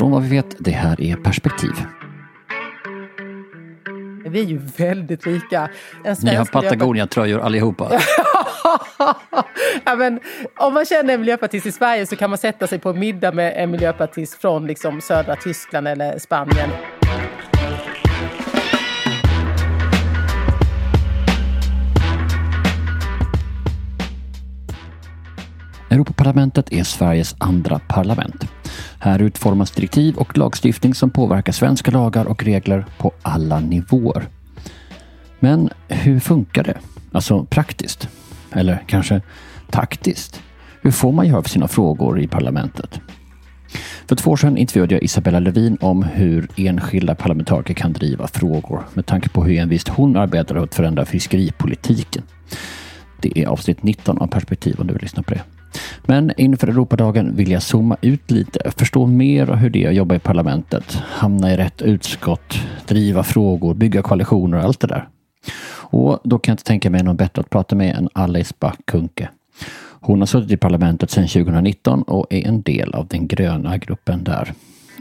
Från vad vi vet, det här är Perspektiv. Vi är ju väldigt lika. En Ni har Patagonia-tröjor allihopa. ja, men, om man känner en miljöpartist i Sverige så kan man sätta sig på en middag med en miljöpartist från liksom, södra Tyskland eller Spanien. Europaparlamentet är Sveriges andra parlament. Här utformas direktiv och lagstiftning som påverkar svenska lagar och regler på alla nivåer. Men hur funkar det? Alltså praktiskt? Eller kanske taktiskt? Hur får man gehör för sina frågor i parlamentet? För två år sedan intervjuade jag Isabella Lövin om hur enskilda parlamentariker kan driva frågor med tanke på hur envist hon arbetar för att förändra fiskeripolitiken. Det är avsnitt 19 av Perspektiv om du vill lyssna på det. Men inför Europadagen vill jag zooma ut lite, förstå mer av hur det är att jobba i parlamentet, hamna i rätt utskott, driva frågor, bygga koalitioner och allt det där. Och då kan jag inte tänka mig någon bättre att prata med än Alice Bah Kuhnke. Hon har suttit i parlamentet sedan 2019 och är en del av den gröna gruppen där.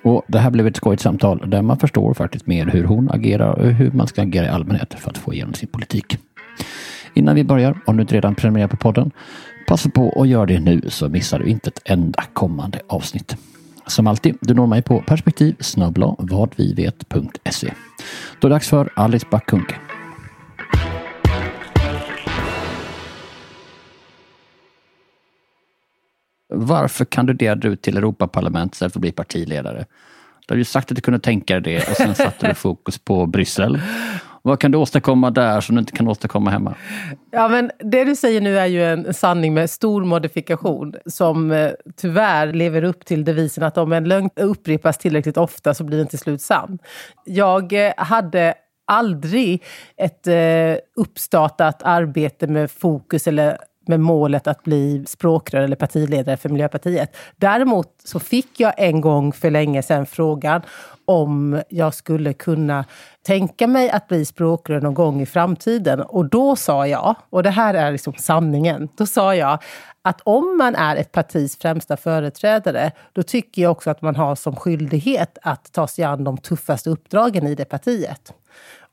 Och Det här blev ett skojigt samtal där man förstår faktiskt mer hur hon agerar och hur man ska agera i allmänhet för att få igenom sin politik. Innan vi börjar, om du inte redan prenumererar på podden, passa på att göra det nu så missar du inte ett enda kommande avsnitt. Som alltid, du når mig på perspektiv vadvivet.se. Då är det dags för Alice Bah Kuhnke. Varför kandiderade du till Europaparlamentet istället för att bli partiledare? Du har ju sagt att du kunde tänka dig det och sen satte du fokus på Bryssel. Vad kan du åstadkomma där som du inte kan åstadkomma hemma? Ja, men det du säger nu är ju en sanning med stor modifikation som eh, tyvärr lever upp till devisen att om en lögn upprepas tillräckligt ofta så blir den till slut sann. Jag eh, hade aldrig ett eh, uppstartat arbete med fokus eller med målet att bli språkrör eller partiledare för Miljöpartiet. Däremot så fick jag en gång för länge sedan frågan om jag skulle kunna tänka mig att bli språkrör någon gång i framtiden. Och då sa jag, och det här är liksom sanningen, då sa jag att om man är ett partis främsta företrädare, då tycker jag också att man har som skyldighet att ta sig an de tuffaste uppdragen i det partiet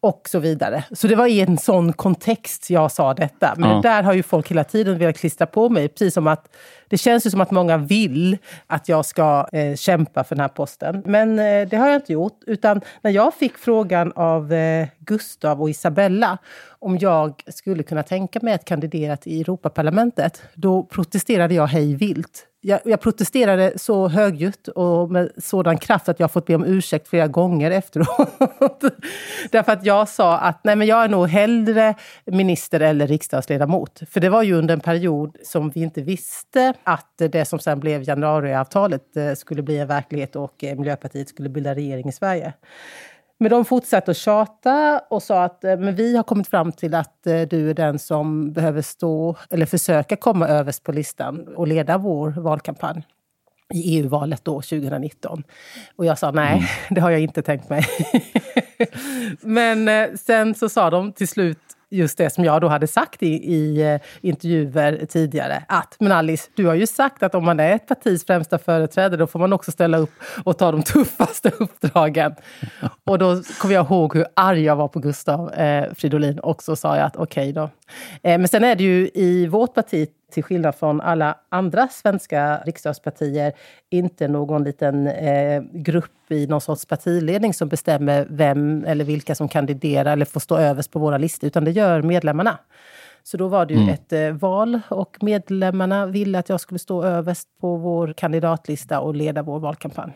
och så vidare. Så det var i en sån kontext jag sa detta. Men ja. det där har ju folk hela tiden velat klistra på mig. Precis som att det känns ju som att många vill att jag ska eh, kämpa för den här posten. Men eh, det har jag inte gjort. Utan när jag fick frågan av eh, Gustav och Isabella om jag skulle kunna tänka mig att kandidera till Europaparlamentet, då protesterade jag hej vilt jag, jag, protesterade så högljutt och med sådan kraft att jag fått be om ursäkt flera gånger efteråt. Därför att jag sa att nej men jag är nog hellre minister eller riksdagsledamot. För det var ju under en period som vi inte visste att det som sen blev januariavtalet eh, skulle bli en verklighet och eh, Miljöpartiet skulle bilda regering i Sverige. Men de fortsatte att tjata och sa att eh, men vi har kommit fram till att eh, du är den som behöver stå, eller försöka komma överst på listan och leda vår valkampanj i EU-valet då 2019. Och jag sa nej, mm. det har jag inte tänkt mig. Men eh, sen så sa de till slut just det som jag då hade sagt i, i eh, intervjuer tidigare. Att, men Alice, du har ju sagt att om man är ett partis främsta företrädare då får man också ställa upp och ta de tuffaste uppdragen. Och då kommer jag ihåg hur arg jag var på Gustav eh, Fridolin och så sa jag att okej okay då. Eh, men sen är det ju i vårt parti till skillnad från alla andra svenska riksdagspartier, inte någon liten eh, grupp i någon sorts partiledning som bestämmer vem eller vilka som kandiderar eller får stå överst på våra listor, utan det gör medlemmarna. Så då var det ju mm. ett eh, val och medlemmarna ville att jag skulle stå överst på vår kandidatlista och leda vår valkampanj.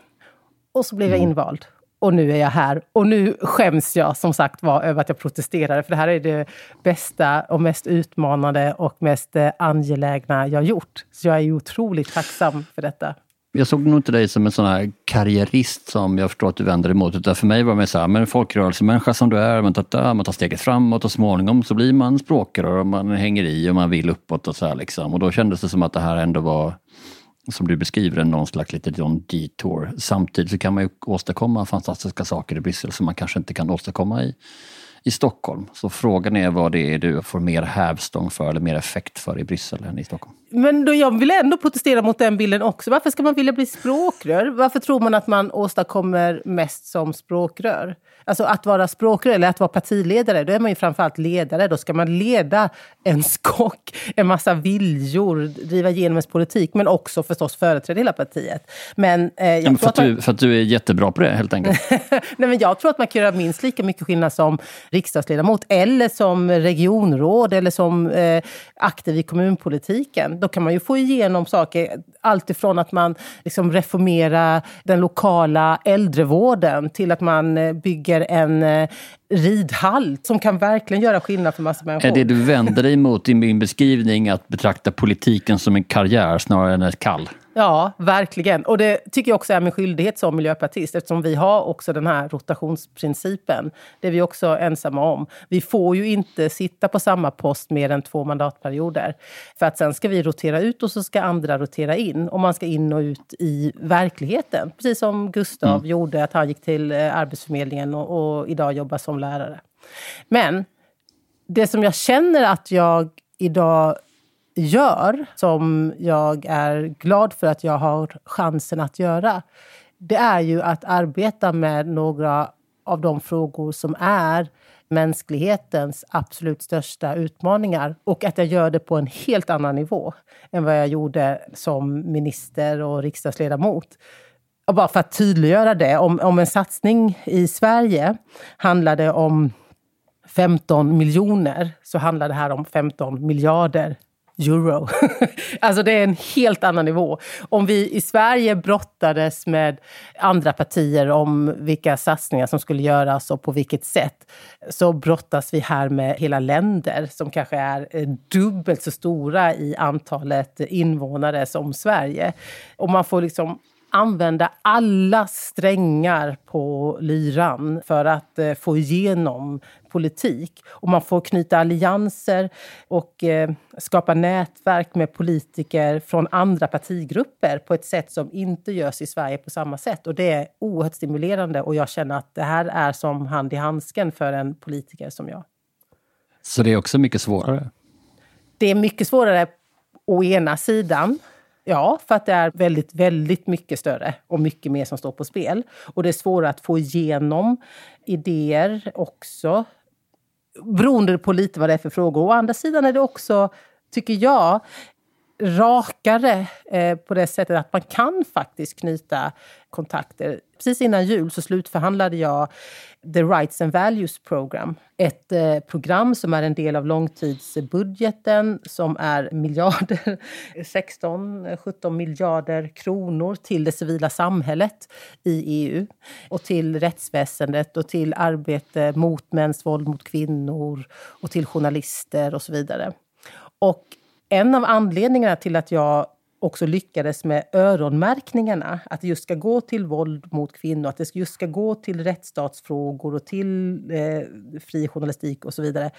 Och så blev mm. jag invald och nu är jag här. Och nu skäms jag som sagt var över att jag protesterade, för det här är det bästa och mest utmanande och mest eh, angelägna jag gjort. Så jag är otroligt tacksam för detta. Jag såg nog inte dig som en sån här karriärist som jag förstår att du vänder dig emot, utan för mig var det så här, men folkrörelsemänniska som du är, man tar, man tar steget framåt och småningom så blir man språkrör och man hänger i och man vill uppåt och så här liksom. Och då kändes det som att det här ändå var som du beskriver, någon slags liten detour. Samtidigt så kan man ju åstadkomma fantastiska saker i Bryssel som man kanske inte kan åstadkomma i, i Stockholm. Så frågan är vad det är du får mer hävstång för eller mer effekt för i Bryssel än i Stockholm. Men då jag vill ändå protestera mot den bilden också. Varför ska man vilja bli språkrör? Varför tror man att man åstadkommer mest som språkrör? Alltså att vara språkrör eller att vara partiledare, då är man ju framförallt ledare. Då ska man leda en skock, en massa viljor, driva igenom ens politik, men också förstås företräda hela partiet. Men, eh, jag ja, för, att, att du, för att du är jättebra på det helt enkelt? Nej, men jag tror att man kan göra minst lika mycket skillnad som riksdagsledamot, eller som regionråd, eller som eh, aktiv i kommunpolitiken. Då kan man ju få igenom saker, alltifrån att man liksom reformerar den lokala äldrevården till att man eh, bygger en eh, ridhall som kan verkligen göra skillnad för massor människor. Är det du vänder dig mot i min beskrivning att betrakta politiken som en karriär snarare än ett kall? Ja, verkligen. Och det tycker jag också är min skyldighet som miljöpartist eftersom vi har också den här rotationsprincipen. Det är vi också ensamma om. Vi får ju inte sitta på samma post mer än två mandatperioder. För att sen ska vi rotera ut och så ska andra rotera in. Och man ska in och ut i verkligheten. Precis som Gustav mm. gjorde, att han gick till eh, Arbetsförmedlingen och, och idag jobbar som lärare. Men det som jag känner att jag idag gör, som jag är glad för att jag har chansen att göra, det är ju att arbeta med några av de frågor som är mänsklighetens absolut största utmaningar och att jag gör det på en helt annan nivå än vad jag gjorde som minister och riksdagsledamot. Och bara för att tydliggöra det, om, om en satsning i Sverige handlade om 15 miljoner så handlar det här om 15 miljarder euro. alltså det är en helt annan nivå. Om vi i Sverige brottades med andra partier om vilka satsningar som skulle göras och på vilket sätt, så brottas vi här med hela länder som kanske är eh, dubbelt så stora i antalet invånare som Sverige. Och man får liksom använda alla strängar på lyran för att eh, få igenom politik. Och man får knyta allianser och eh, skapa nätverk med politiker från andra partigrupper på ett sätt som inte görs i Sverige på samma sätt. Och det är oerhört stimulerande och jag känner att det här är som hand i handsken för en politiker som jag. Så det är också mycket svårare? Det är mycket svårare å ena sidan. Ja, för att det är väldigt, väldigt mycket större och mycket mer som står på spel. Och det är svårare att få igenom idéer också. Beroende på lite vad det är för frågor. Å andra sidan är det också, tycker jag, rakare eh, på det sättet att man kan faktiskt knyta kontakter. Precis innan jul så slutförhandlade jag The Rights and Values Program. Ett eh, program som är en del av långtidsbudgeten som är miljarder, 16-17 miljarder kronor till det civila samhället i EU och till rättsväsendet och till arbete mot mäns våld mot kvinnor och till journalister och så vidare. Och en av anledningarna till att jag också lyckades med öronmärkningarna. Att det just ska gå till våld mot kvinnor, att det just ska gå till rättsstatsfrågor och till eh, fri journalistik och så vidare.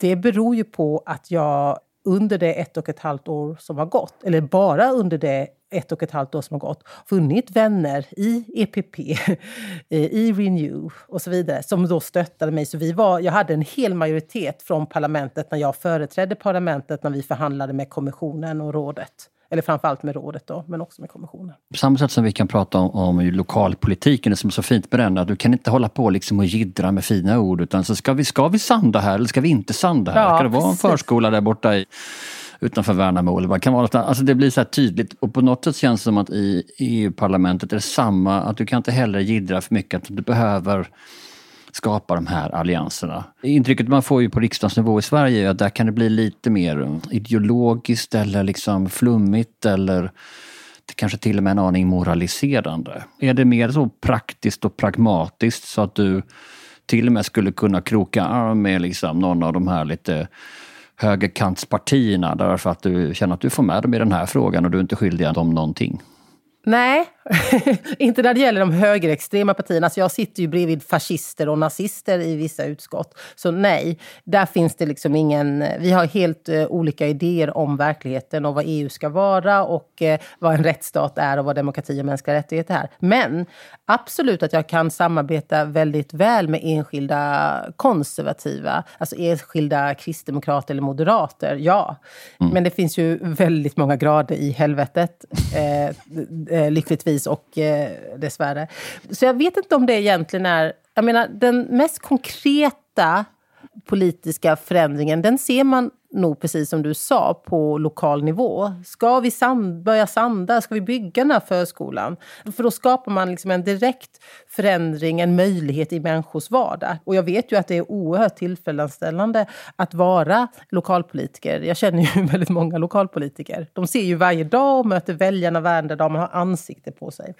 Det beror ju på att jag under det ett och ett halvt år som har gått, eller bara under det ett och ett halvt år som har gått, funnit vänner i EPP, eh, i Renew och så vidare, som då stöttade mig. Så vi var, jag hade en hel majoritet från parlamentet när jag företrädde parlamentet när vi förhandlade med kommissionen och rådet. Eller framförallt med rådet då, men också med kommissionen. På samma sätt som vi kan prata om, om lokalpolitiken, det som är så fint med den, att du kan inte hålla på liksom och jiddra med fina ord utan så ska vi, ska vi sanda här eller ska vi inte sanda här? Ja, ska det vara en förskola där borta i utanför Värnamo eller vad kan vara. Alltså det blir så tydligt och på något sätt känns det som att i EU-parlamentet är det samma, att du kan inte heller jiddra för mycket, att du behöver skapa de här allianserna. Intrycket man får ju på riksdagsnivå i Sverige är att där kan det bli lite mer ideologiskt eller liksom flummigt eller kanske till och med en aning moraliserande. Är det mer så praktiskt och pragmatiskt så att du till och med skulle kunna kroka arm med liksom någon av de här lite högerkantspartierna därför att du känner att du får med dem i den här frågan och du är inte skyldig dem någonting? Nej, inte när det gäller de högerextrema partierna. Alltså jag sitter ju bredvid fascister och nazister i vissa utskott. Så nej, där finns det liksom ingen... Vi har helt uh, olika idéer om verkligheten och vad EU ska vara och uh, vad en rättsstat är och vad demokrati och mänskliga rättigheter är. Men absolut att jag kan samarbeta väldigt väl med enskilda konservativa, alltså enskilda kristdemokrater eller moderater, ja. Mm. Men det finns ju väldigt många grader i helvetet. Eh, eh, lyckligtvis och eh, dessvärre. Så jag vet inte om det egentligen är... Jag menar, den mest konkreta politiska förändringen, den ser man nog precis som du sa på lokal nivå. Ska vi sand, börja sanda? Ska vi bygga den här förskolan? För då skapar man liksom en direkt förändring, en möjlighet i människors vardag. Och jag vet ju att det är oerhört tillfredsställande att vara lokalpolitiker. Jag känner ju väldigt många lokalpolitiker. De ser ju varje dag och möter väljarna varje dag, man har ansikte på sig.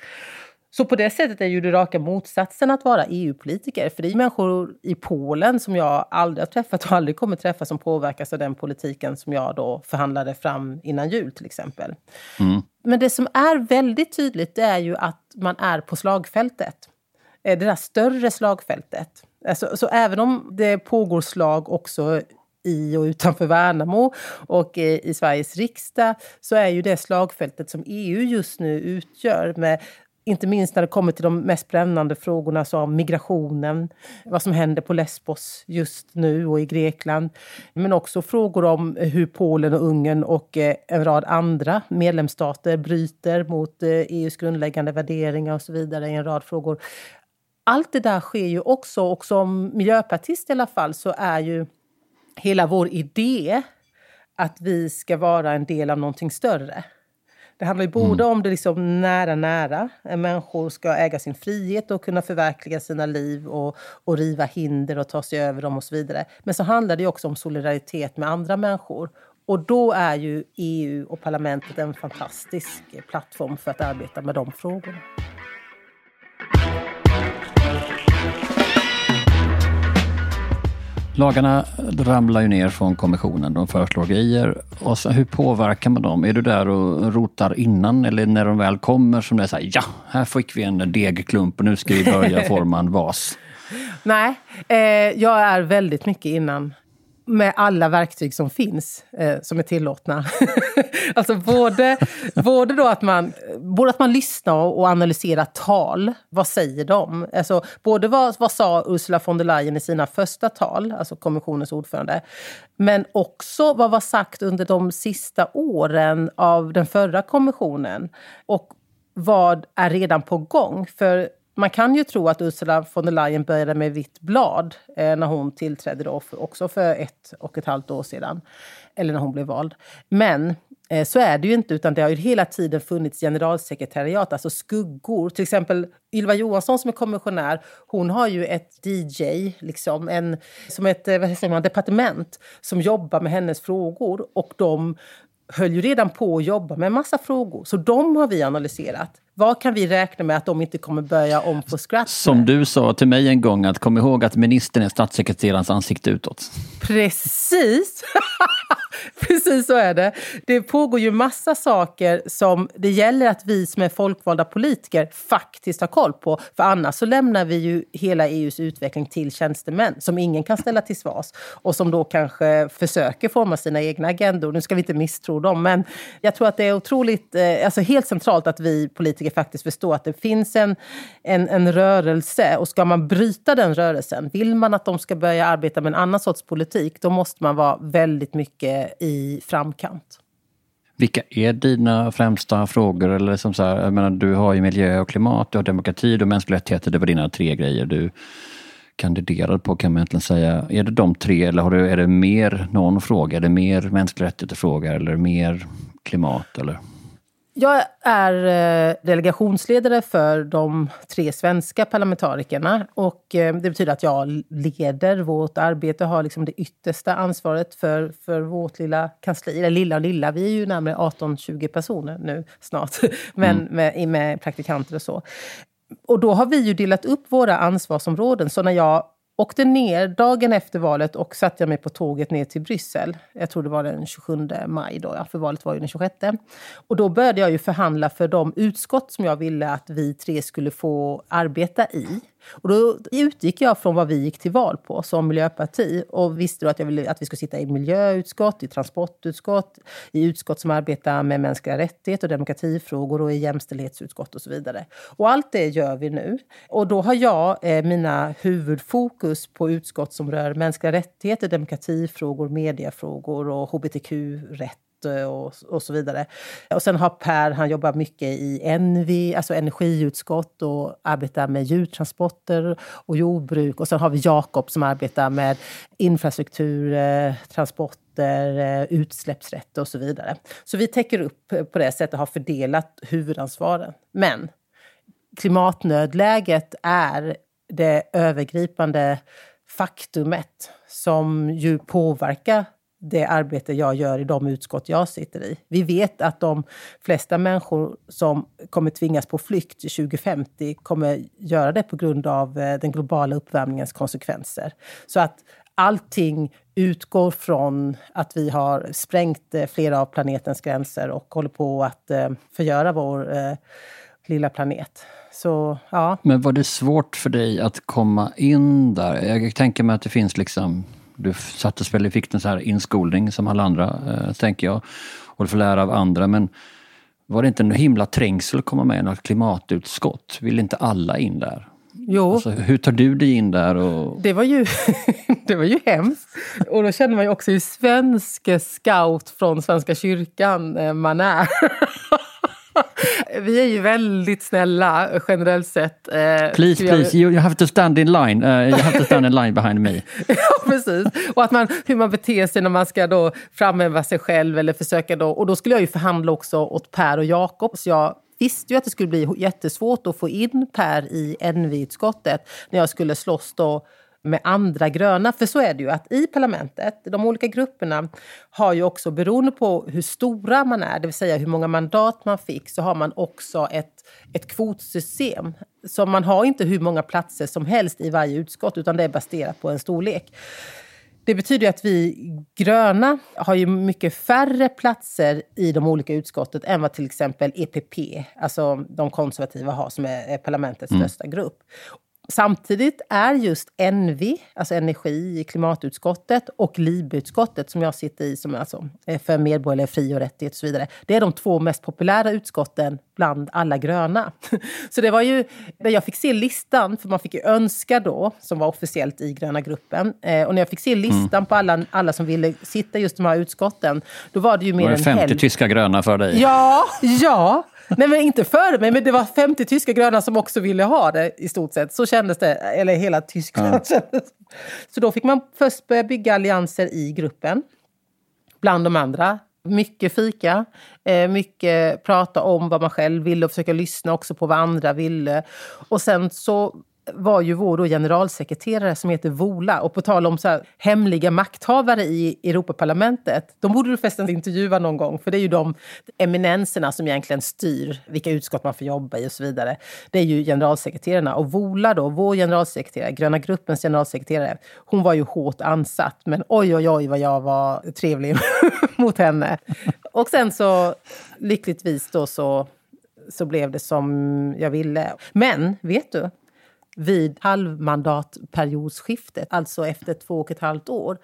Så på det sättet är ju det raka motsatsen att vara EU-politiker. För det är människor i Polen som jag aldrig har träffat och aldrig kommer träffa som påverkas av den politiken som jag då förhandlade fram innan jul till exempel. Mm. Men det som är väldigt tydligt det är ju att man är på slagfältet. Eh, det där större slagfältet. Alltså, så även om det pågår slag också i och utanför Värnamo och i Sveriges riksdag så är ju det slagfältet som EU just nu utgör med inte minst när det kommer till de mest brännande frågorna som migrationen, vad som händer på Lesbos just nu och i Grekland. Men också frågor om hur Polen och Ungern och eh, en rad andra medlemsstater bryter mot eh, EUs grundläggande värderingar och så vidare i en rad frågor. Allt det där sker ju också och som miljöpartist i alla fall så är ju hela vår idé att vi ska vara en del av någonting större. Det handlar ju både mm. om det liksom nära, nära. Människor ska äga sin frihet och kunna förverkliga sina liv och, och riva hinder och ta sig över dem och så vidare. Men så handlar det också om solidaritet med andra människor. Och då är ju EU och parlamentet en fantastisk plattform för att arbeta med de frågorna. Lagarna ramlar ju ner från kommissionen, de föreslår grejer. Och så, hur påverkar man dem? Är du där och rotar innan eller när de väl kommer som det är så här, ja, här fick vi en degklump och nu ska vi börja forma en vas? Nej, eh, jag är väldigt mycket innan med alla verktyg som finns, eh, som är tillåtna. alltså både, både, då att man, både att man lyssnar och analyserar tal. Vad säger de? Alltså, både vad, vad sa Ursula von der Leyen i sina första tal, alltså kommissionens ordförande, men också vad var sagt under de sista åren av den förra kommissionen. Och vad är redan på gång? För man kan ju tro att Ursula von der Leyen började med vitt blad eh, när hon tillträdde då, för, också för ett och ett halvt år sedan. Eller när hon blev vald. Men eh, så är det ju inte, utan det har ju hela tiden funnits generalsekretariat, alltså skuggor. Till exempel Ylva Johansson som är kommissionär, hon har ju ett DJ, liksom, en, som ett eh, vad säger man, departement som jobbar med hennes frågor. Och de höll ju redan på att jobba med en massa frågor. Så de har vi analyserat. Vad kan vi räkna med att de inte kommer börja om på scratch Som du sa till mig en gång, att kom ihåg att ministern är statssekreterarens ansikte utåt. Precis! Precis så är det. Det pågår ju massa saker som det gäller att vi som är folkvalda politiker faktiskt har koll på. För annars så lämnar vi ju hela EUs utveckling till tjänstemän som ingen kan ställa till svars och som då kanske försöker forma sina egna agendor. Nu ska vi inte misstro dem, men jag tror att det är otroligt, eh, alltså helt centralt att vi politiker faktiskt förstår att det finns en, en, en rörelse och ska man bryta den rörelsen, vill man att de ska börja arbeta med en annan sorts politik, då måste man vara väldigt mycket Eh, i framkant. Vilka är dina främsta frågor? Eller som så här, jag menar, du har ju miljö och klimat, du har demokrati, du har mänskliga rättigheter. Det var dina tre grejer du kandiderade på kan man egentligen säga. Är det de tre eller har du, är det mer någon fråga? Är det mer mänskliga rättigheter-fråga eller mer klimat? Eller? Jag är eh, delegationsledare för de tre svenska parlamentarikerna. Och eh, det betyder att jag leder vårt arbete och har liksom det yttersta ansvaret för, för vårt lilla kansli. Eller lilla och lilla, vi är ju närmare 18-20 personer nu snart. Men mm. med, med praktikanter och så. Och då har vi ju delat upp våra ansvarsområden. Så när jag åkte ner dagen efter valet och satte mig på tåget ner till Bryssel. Jag tror det var den 27 maj, då, ja, för valet var ju den 26. Och då började jag ju förhandla för de utskott som jag ville att vi tre skulle få arbeta i. Och då utgick jag från vad vi gick till val på som miljöparti och visste då att jag ville att vi skulle sitta i miljöutskott, i transportutskott, i utskott som arbetar med mänskliga rättigheter och demokratifrågor och i jämställdhetsutskott och så vidare. Och allt det gör vi nu. Och då har jag eh, mina huvudfokus på utskott som rör mänskliga rättigheter, demokratifrågor, mediefrågor och hbtq-rätt Eh, och, och så vidare. Och sen har Per, han jobbar mycket i Envi, alltså energiutskott och arbetar med djurtransporter och jordbruk. Och sen har vi Jakob som arbetar med infrastruktur, eh, transport eh, utsläppsrätt och så vidare. Så vi täcker upp på det sättet och har fördelat huvudansvaren. Men klimatnödläget är det övergripande faktumet som ju påverkar det arbete jag gör i de utskott jag sitter i. Vi vet att de flesta människor som kommer tvingas på flykt 2050 kommer göra det på grund av eh, den globala uppvärmningens konsekvenser. Så att allting utgår från att vi har sprängt eh, flera av planetens gränser och håller på att eh, förgöra vår lilla planet. Så, ja. Men var det svårt för dig att komma in där? Jag tänker mig att det finns liksom du sattes väl, fick en så här inskolning som alla andra, eh, tänker jag. Och du får lära av andra. Men var det inte en himla trängsel att komma med i något klimatutskott? Vill inte alla in där? Jo. Alltså, hur tar du dig in där? Och... Det, var ju, det var ju hemskt. Och då känner man ju också hur svensk scout från Svenska kyrkan eh, man är. Vi är ju väldigt snälla generellt sett. Eh, please, please, you, you have to stand in line. Uh, you have to stand in line behind me. ja, precis. Och att man, hur man beter sig när man ska då framhäva sig själv eller försöka då. Och då skulle jag ju förhandla också åt Per och Jakob. Så jag visste ju att det skulle bli jättesvårt att få in Per i NV-utskottet när jag skulle slåss då med andra gröna. För så är det ju att i parlamentet, de olika grupperna har ju också beroende på hur stora man är, det vill säga hur många mandat man fick, så har man också ett, ett kvotsystem. Så man har inte hur många platser som helst i varje utskott, utan det är baserat på en storlek. Det betyder att vi gröna har ju mycket färre platser i de olika utskotten än vad till exempel EPP, alltså de konservativa, har som är parlamentets mm. största grupp. Samtidigt är just NV, alltså energi i klimatutskottet, och LIBE-utskottet som jag sitter i, som alltså är för medborgerliga fri och rättigheter och så vidare. Det är de två mest populära utskotten bland alla gröna. Så det var ju, när jag fick se listan, för man fick ju önska då, som var officiellt i gröna gruppen, eh, och när jag fick se listan mm. på alla, alla som ville sitta i just de här utskotten, då var det ju mer var det 50 hälft. tyska gröna för dig? Ja, ja. Nej, men inte före mig, men det var 50 tyska gröna som också ville ha det i stort sett. Så kändes det, eller hela Tyskland ja. Så då fick man först börja bygga allianser i gruppen, bland de andra. Mycket fika, eh, mycket prata om vad man själv ville och försöka lyssna också på vad andra ville. Och sen så var ju vår generalsekreterare som heter Vola. Och på tal om så här, hemliga makthavare i Europaparlamentet. De borde du förresten intervjua någon gång. För det är ju de eminenserna som egentligen styr vilka utskott man får jobba i och så vidare. Det är ju generalsekreterarna. Och Vola då, vår generalsekreterare, Gröna gruppens generalsekreterare. Hon var ju hårt ansatt. Men oj, oj, oj vad jag var trevlig mot henne. Och sen så lyckligtvis då så så blev det som jag ville. Men, vet du? Vid halvmandatperiodsskiftet, alltså efter två och ett halvt år,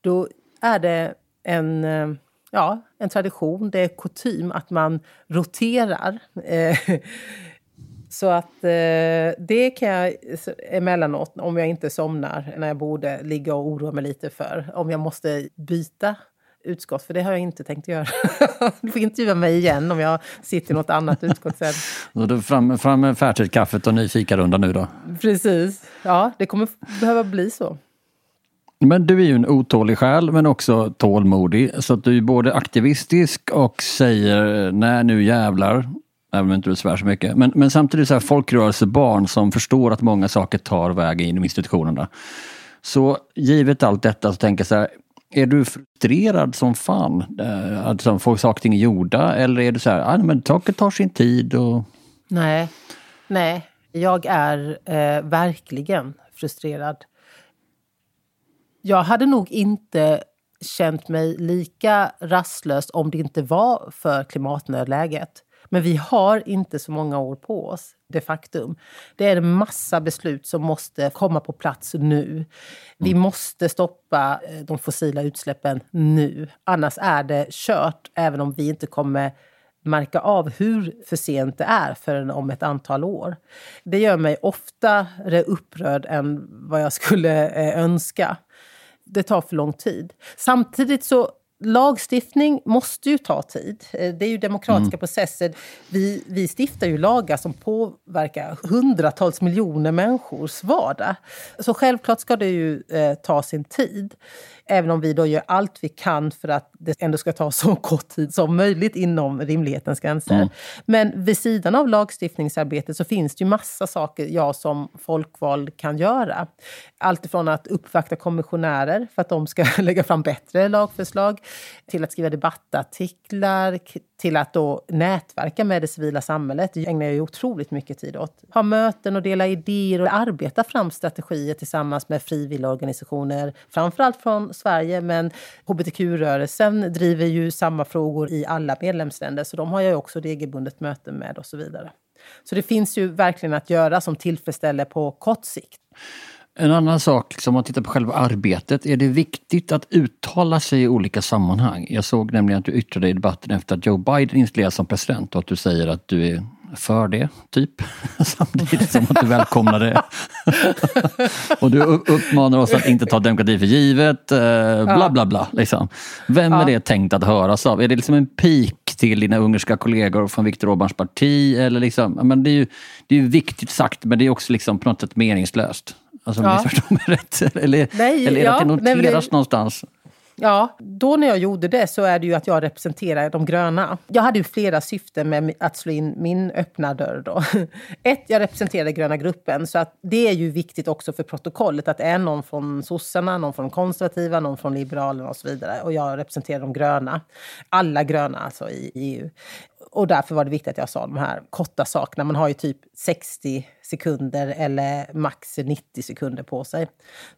då är det en, eh, ja, en tradition, det är kutym att man roterar. Eh, så att eh, det kan jag emellanåt, om jag inte somnar när jag borde, ligga och oroa mig lite för. Om jag måste byta utskott, för det har jag inte tänkt göra. du får intervjua mig igen om jag sitter i något annat utskott sen. Så du fram, fram med färdigkaffet och ny fikarunda nu då? Precis. Ja, det kommer behöva bli så. Men du är ju en otålig själ men också tålmodig. Så att du är både aktivistisk och säger nej nu jävlar. Även om inte du svär så mycket. Men, men samtidigt så här folkrörelsebarn som förstår att många saker tar vägen inom institutionerna. Så givet allt detta så tänker jag så här, är du frustrerad som fan? Eh, att få saker och ting gjorda? Eller är du så här, ah, men saker tar sin tid? Och... Nej, nej. Jag är eh, verkligen frustrerad. Jag hade nog inte känt mig lika rastlös om det inte var för klimatnödläget. Men vi har inte så många år på oss, de faktum. Det är en massa beslut som måste komma på plats nu. Vi mm. måste stoppa eh, de fossila utsläppen nu. Annars är det kört, även om vi inte kommer märka av hur för sent det är förrän om ett antal år. Det gör mig oftare upprörd än vad jag skulle eh, önska. Det tar för lång tid. Samtidigt så lagstiftning måste ju ta tid. Eh, det är ju demokratiska mm. processer. Vi, vi stiftar ju lagar som påverkar hundratals miljoner människors vardag. Så självklart ska det ju eh, ta sin tid. Även om vi då gör allt vi kan för att det ändå ska ta så kort tid som möjligt inom rimlighetens gränser. Mm. Men vid sidan av lagstiftningsarbetet så finns det ju massa saker jag som folkvald kan göra. Allt ifrån att uppvakta kommissionärer för att de ska lägga fram bättre lagförslag, till att skriva debattartiklar, till att då nätverka med det civila samhället. Det ägnar jag ju otroligt mycket tid åt. Ha möten och dela idéer och arbeta fram strategier tillsammans med frivilligorganisationer. Framförallt från Sverige, men hbtq-rörelsen driver ju samma frågor i alla medlemsländer, så de har jag också regelbundet möten med och så vidare. Så det finns ju verkligen att göra som tillfredsställer på kort sikt. En annan sak, liksom, om man tittar på själva arbetet, är det viktigt att uttala sig i olika sammanhang? Jag såg nämligen att du yttrade i debatten efter att Joe Biden installerades som president och att du säger att du är för det, typ. Samtidigt som att du välkomnar det. och du uppmanar oss att inte ta demokrati för givet, eh, bla bla bla. Liksom. Vem ja. är det tänkt att höras av? Är det liksom en pik till dina ungerska kollegor från Viktor Orbáns parti? Eller liksom, men det, är ju, det är ju viktigt sagt men det är också liksom på något sätt meningslöst. Alltså om ja. ni förstår mig rätt. Eller, Nej, eller är det ja, att det noteras det, någonstans? Ja, då när jag gjorde det så är det ju att jag representerar de gröna. Jag hade ju flera syften med att slå in min öppna dörr. Då. Ett, jag representerar gröna gruppen, så att det är ju viktigt också för protokollet att det är någon från sossarna, någon från konservativa, någon från liberalerna och så vidare. Och jag representerar de gröna. Alla gröna alltså i EU. Och därför var det viktigt att jag sa de här korta sakerna. Man har ju typ 60 sekunder eller max 90 sekunder på sig.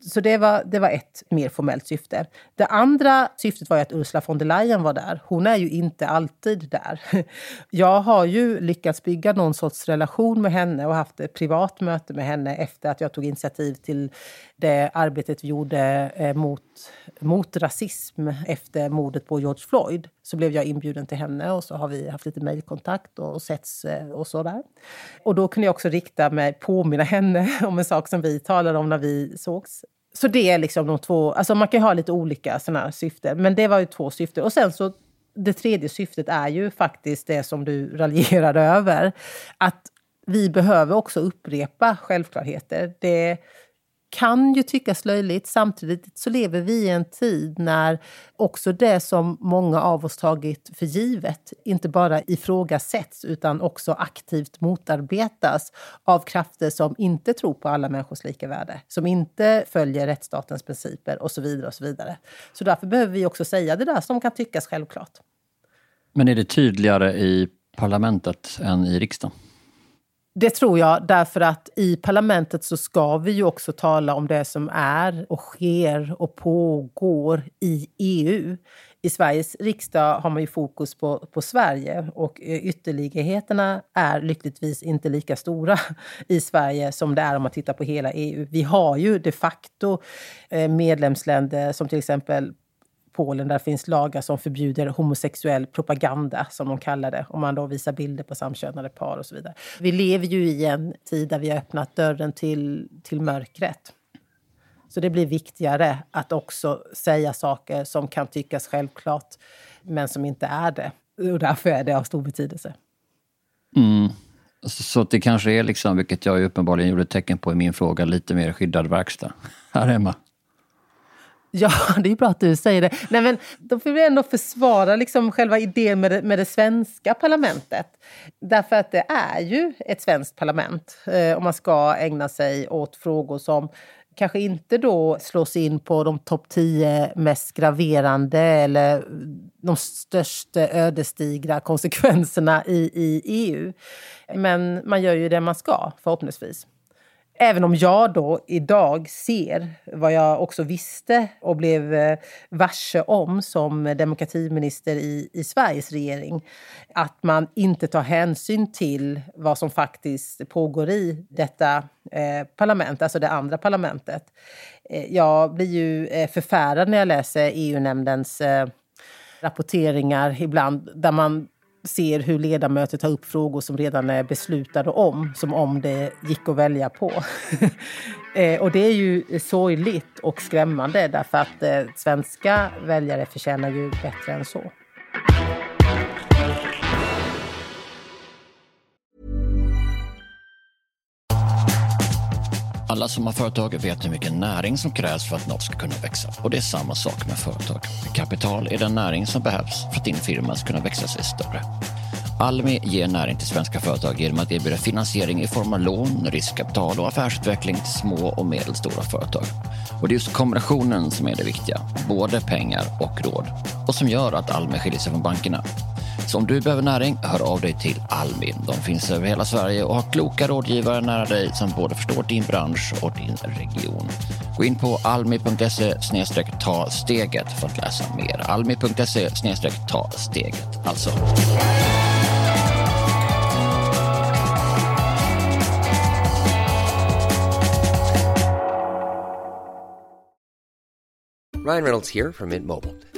Så det var, det var ett mer formellt syfte. Det andra syftet var att Ursula von der Leyen var där. Hon är ju inte alltid där. Jag har ju lyckats bygga någon sorts relation med henne och haft ett privat möte med henne efter att jag tog initiativ till det arbetet vi gjorde eh, mot, mot rasism efter mordet på George Floyd. Så blev jag inbjuden till henne och så har vi haft lite mejlkontakt och setts eh, och så där. Och då kunde jag också rikta mig, påminna henne om en sak som vi talade om när vi sågs. Så det är liksom de två, alltså man kan ha lite olika såna syften, men det var ju två syften. Och sen så det tredje syftet är ju faktiskt det som du raljerade över. Att vi behöver också upprepa självklarheter. Det, kan ju tyckas löjligt. Samtidigt så lever vi i en tid när också det som många av oss tagit för givet inte bara ifrågasätts utan också aktivt motarbetas av krafter som inte tror på alla människors lika värde, som inte följer rättsstatens principer och så vidare. och Så vidare. Så därför behöver vi också säga det där som kan tyckas självklart. Men är det tydligare i parlamentet än i riksdagen? Det tror jag, därför att i parlamentet så ska vi ju också tala om det som är och sker och pågår i EU. I Sveriges riksdag har man ju fokus på, på Sverige och ytterligheterna är lyckligtvis inte lika stora i Sverige som det är om man tittar på hela EU. Vi har ju de facto eh, medlemsländer som till exempel Polen där det finns lagar som förbjuder homosexuell propaganda, som de kallar det, om man då visar bilder på samkönade par och så vidare. Vi lever ju i en tid där vi har öppnat dörren till, till mörkret. Så det blir viktigare att också säga saker som kan tyckas självklart, men som inte är det. Och därför är det av stor betydelse. Mm. Så det kanske är, liksom, vilket jag uppenbarligen gjorde tecken på i min fråga, lite mer skyddad verkstad här hemma? Ja, det är bra att du säger det. Nej, men då får vi ändå försvara liksom själva idén med det, med det svenska parlamentet. Därför att det är ju ett svenskt parlament eh, om man ska ägna sig åt frågor som kanske inte då slås in på de topp 10 mest graverande eller de största ödesdigra konsekvenserna i, i EU. Men man gör ju det man ska, förhoppningsvis. Även om jag då idag ser vad jag också visste och blev eh, varse om som demokratiminister i, i Sveriges regering. Att man inte tar hänsyn till vad som faktiskt pågår i detta eh, parlament, alltså det andra parlamentet. Eh, jag blir ju eh, förfärad när jag läser EU-nämndens eh, rapporteringar ibland där man ser hur ledamöter tar upp frågor som redan är beslutade om, som om det gick att välja på. Eh, och det är ju sorgligt och skrämmande därför att eh, svenska väljare förtjänar ju bättre än så. Alla som har företag vet hur mycket näring som krävs för att något ska kunna växa. Och det är samma sak med företag. Kapital är den näring som behövs för att din firma ska kunna växa sig större. Almi ger näring till svenska företag genom att erbjuda finansiering i form av lån, riskkapital och affärsutveckling till små och medelstora företag. Och det är just kombinationen som är det viktiga, både pengar och råd. Och som gör att Almi skiljer sig från bankerna. Så om du behöver näring, hör av dig till Almi. De finns över hela Sverige och har kloka rådgivare nära dig som både förstår din bransch och din region. Gå in på almi.se ta steget för att läsa mer. Almi.se ta steget alltså. Ryan Reynolds här från Mint Mobile.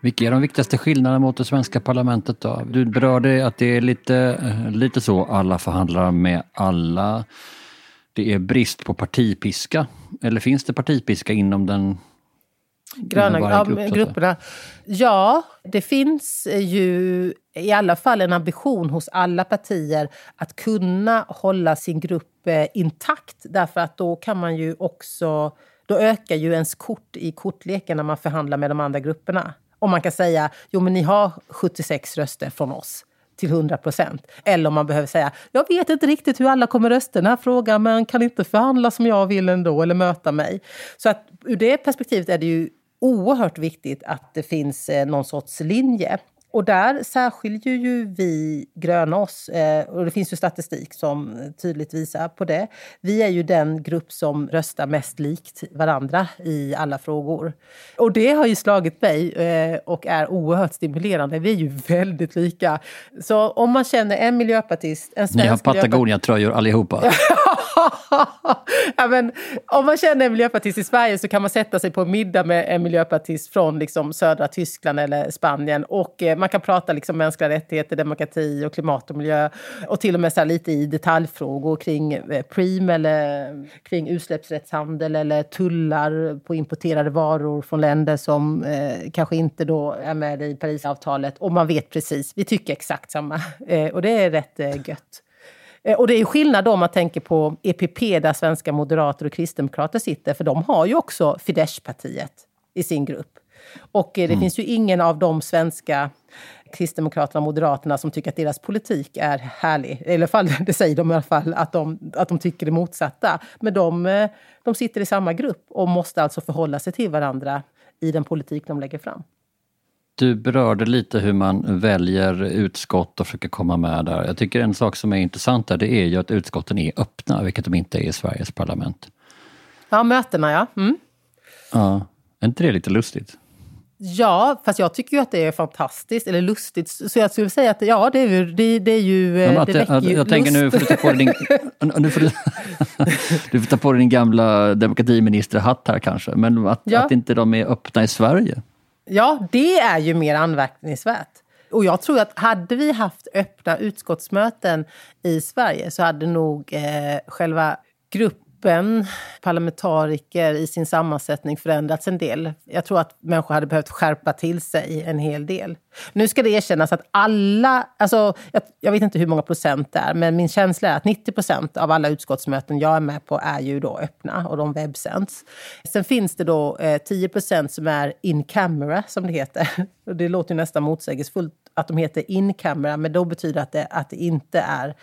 Vilka är de viktigaste skillnaderna mot det svenska parlamentet då? Du berörde att det är lite, eh, lite så, alla förhandlar med alla. Det är brist på partipiska. Eller finns det partipiska inom den Gröna ja, grupp, grupperna. Ja, det finns ju i alla fall en ambition hos alla partier att kunna hålla sin grupp eh, intakt. Därför att då kan man ju också... Då ökar ju ens kort i kortleken när man förhandlar med de andra grupperna. Om man kan säga jo men ni har 76 röster från oss till 100 procent. Eller om man behöver säga jag vet inte riktigt hur alla kommer rösta i den här frågan men kan inte förhandla som jag vill ändå eller möta mig. Så att ur det perspektivet är det ju oerhört viktigt att det finns eh, någon sorts linje. Och där särskiljer ju vi gröna oss, eh, och det finns ju statistik som tydligt visar på det. Vi är ju den grupp som röstar mest likt varandra i alla frågor. Och det har ju slagit mig eh, och är oerhört stimulerande. Vi är ju väldigt lika. Så om man känner en miljöpartist, en svensk Ni har Patagonia-tröjor allihopa. ja, men, om man känner en miljöpartist i Sverige så kan man sätta sig på en middag med en miljöpartist från liksom, södra Tyskland eller Spanien. Och eh, Man kan prata liksom, mänskliga rättigheter, demokrati och klimat och miljö. Och till och med så här, lite i detaljfrågor kring eh, Preem eller eh, kring utsläppsrättshandel eller tullar på importerade varor från länder som eh, kanske inte då är med i Parisavtalet. Och man vet precis, vi tycker exakt samma. Eh, och det är rätt eh, gött. Eh, Och det är skillnad om man tänker på EPP där svenska moderater och kristdemokrater sitter. För de har ju också Fidesz-partiet i sin grupp. Och eh, det finns ju ingen av de svenska Kristdemokraterna och Moderaterna som tycker att deras politik är härlig. I alla fall, det säger de i alla fall, att de, att de tycker det motsatta. Men de, eh, de sitter i samma grupp och måste alltså förhålla sig till varandra i den politik de lägger fram. Du berörde lite hur man väljer utskott och försöker komma med där. Jag tycker en sak som är intressant där, det är ju att utskotten är öppna, vilket de inte är i Sveriges parlament. Ja, mötena ja. Mm. Ja, är inte det lite lustigt? Ja, fast jag tycker ju att det är fantastiskt, eller lustigt. Så jag skulle säga att ja, det är ju... Det, det är ju det väcker jag, jag tänker nu lust. får du ta på dig din, nu får du, du får ta på dig din gamla demokratiministerhatt här kanske, men att, Ja. att inte de är öppna i Sverige. Ja, det är ju mer anmärkningsvärt. Och jag tror att hade vi haft öppna utskottsmöten i Sverige så hade nog eh, själva gruppen parlamentariker i sin sammansättning förändrats en del. Jag tror att människor hade behövt skärpa till sig en hel del. Nu ska det erkännas att alla, alltså, jag, jag vet inte hur många procent det är, men min känsla är att 90 procent av alla utskottsmöten jag är med på är ju då öppna och de webbsänds. Sen finns det då eh, 10 procent som är in camera, som det heter. Det låter ju nästan motsägelsefullt att de heter in camera, men då betyder att det, att det inte är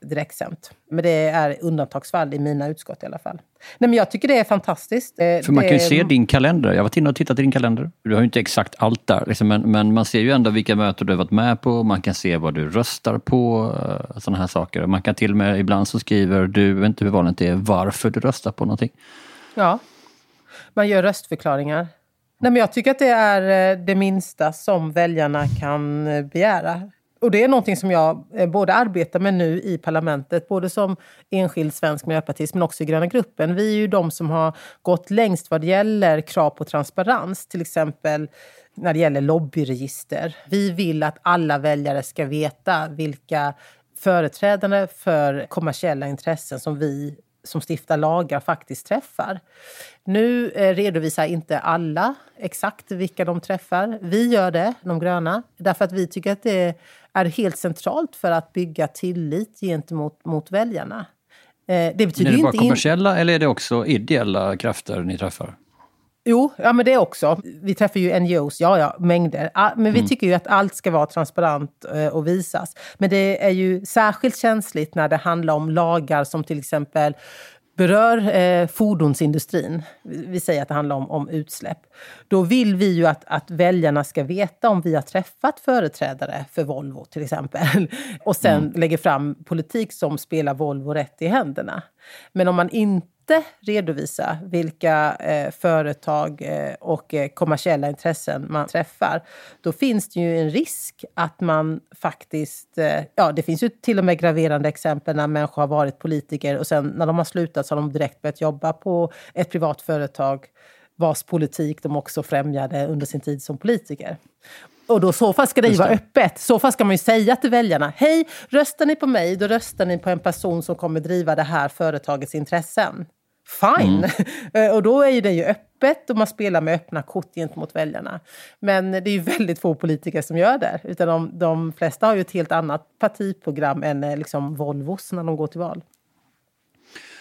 direktsänt. Men det är undantagsfall i mina utskott i alla fall. Nej, men jag tycker det är fantastiskt. Eh, För man det, kan ju se din kalender. Jag har varit inne och tittat i din kalender. Du har ju inte exakt allt där, liksom, men, men man ser ju ändå vilka möten du har varit med på. Man kan se vad du röstar på, sådana här saker. Man kan till och med, ibland så skriver du, vet inte hur vanligt det är, varför du röstar på någonting. Ja, man gör röstförklaringar. Nej, men jag tycker att det är eh, det minsta som väljarna kan eh, begära. Och det är någonting som jag eh, både arbetar med nu i parlamentet, både som enskild svensk miljöpartist men också i gröna gruppen. Vi är ju de som har gått längst vad det gäller krav på transparens, till exempel när det gäller lobbyregister. Vi vill att alla väljare ska veta vilka företrädare för kommersiella intressen som vi som stiftar lagar faktiskt träffar. Nu eh, redovisar inte alla exakt vilka de träffar. Vi gör det, de gröna, därför att vi tycker att det är helt centralt för att bygga tillit gentemot mot väljarna. Eh, det är betyder det ju bara inte... In... kommersiella eller är det också ideella krafter ni träffar? Jo, ja, men det också. Vi träffar ju NGOs, ja, ja, mängder. Ah, Men vi tycker ju att allt ska vara transparent eh, och visas. Men det är ju särskilt känsligt när det handlar om lagar som till exempel berör eh, fordonsindustrin. Vi säger att det handlar om, om utsläpp. Då vill vi ju att, att väljarna ska veta om vi har träffat företrädare för Volvo till exempel. Och sen lägger fram politik som spelar Volvo rätt i händerna. Men om man inte redovisa vilka eh, företag eh, och eh, kommersiella intressen man träffar, då finns det ju en risk att man faktiskt... Eh, ja, det finns ju till och med graverande exempel när människor har varit politiker och sen när de har slutat så har de direkt börjat jobba på ett privat företag vars politik de också främjade under sin tid som politiker. Och då så fall ska det ju vara öppet. Så fall ska man ju säga till väljarna, hej, röstar ni på mig, då röstar ni på en person som kommer driva det här företagets intressen. Fine! Mm. och då är ju det ju öppet och man spelar med öppna kort gentemot väljarna. Men det är ju väldigt få politiker som gör det. Utan de, de flesta har ju ett helt annat partiprogram än eh, liksom Volvos när de går till val.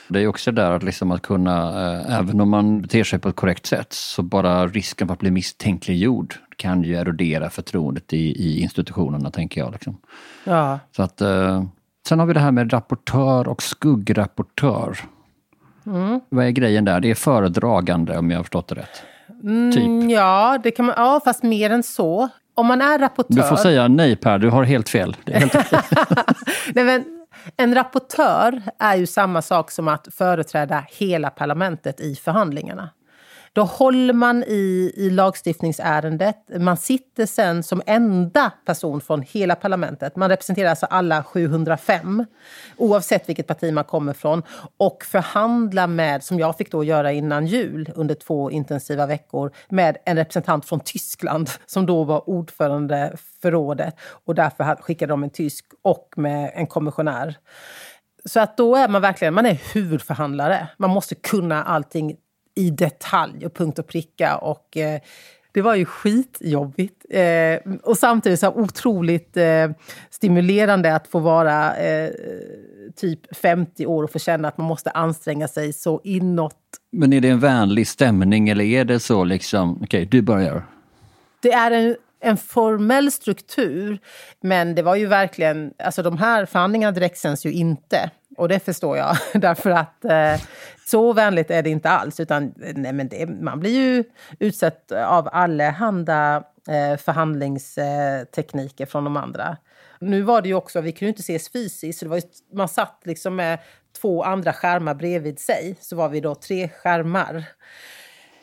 Det är också där att, liksom att kunna, eh, även om man beter sig på ett korrekt sätt, så bara risken för att bli misstänkliggjord kan ju erodera förtroendet i, i institutionerna, tänker jag. Liksom. Ja. Så att, eh, sen har vi det här med rapportör och skuggrapportör. Mm. Vad är grejen där? Det är föredragande om jag har förstått det rätt. Typ. Mm, ja, det kan man, ja, fast mer än så. Om man är rapportör... Du får säga nej Per, du har helt fel. Helt nej, men, en rapportör är ju samma sak som att företräda hela parlamentet i förhandlingarna. Då håller man i, i lagstiftningsärendet. Man sitter sen som enda person från hela parlamentet. Man representerar alltså alla 705, oavsett vilket parti man kommer från. Och förhandlar med, som jag fick då göra innan jul under två intensiva veckor, med en representant från Tyskland som då var ordförande för rådet. Och därför skickade de en tysk och med en kommissionär. Så att då är man verkligen man är huvudförhandlare. Man måste kunna allting i detalj och punkt och pricka. Och, eh, det var ju skitjobbigt. Eh, och samtidigt så otroligt eh, stimulerande att få vara eh, typ 50 år och få känna att man måste anstränga sig så inåt. Men är det en vänlig stämning eller är det så liksom, okej, okay, du börjar? Det är en, en formell struktur, men det var ju verkligen, alltså de här förhandlingarna direktsänds ju inte. Och det förstår jag, därför att eh, så vänligt är det inte alls. Utan, nej, men det, man blir ju utsatt av allehanda eh, förhandlingstekniker från de andra. Nu var det ju också, vi kunde ju inte ses fysiskt, så det var ju, man satt liksom med två andra skärmar bredvid sig. Så var vi då tre skärmar.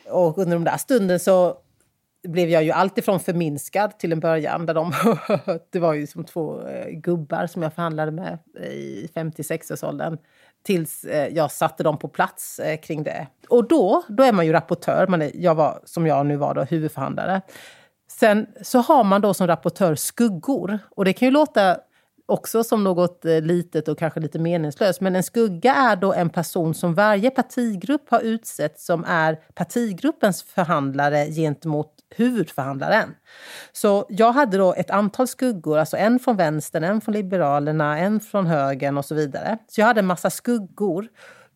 Och under de där stunden så blev jag ju alltifrån förminskad till en början. Där de, det var ju som två eh, gubbar som jag förhandlade med eh, i 56-årsåldern. Tills eh, jag satte dem på plats kring det. Och då, då är man ju rapportör. Man är, jag var, som jag nu var, då, huvudförhandlare. Sen så har man då som rapportör skuggor. Och det kan ju låta också som något eh, litet och kanske lite meningslöst. Men en skugga är då en person som varje partigrupp har utsett som är partigruppens förhandlare gentemot huvudförhandlaren. Så jag hade då ett antal skuggor, alltså en från vänstern, en från Liberalerna, en från högern och så vidare. Så jag hade en massa skuggor.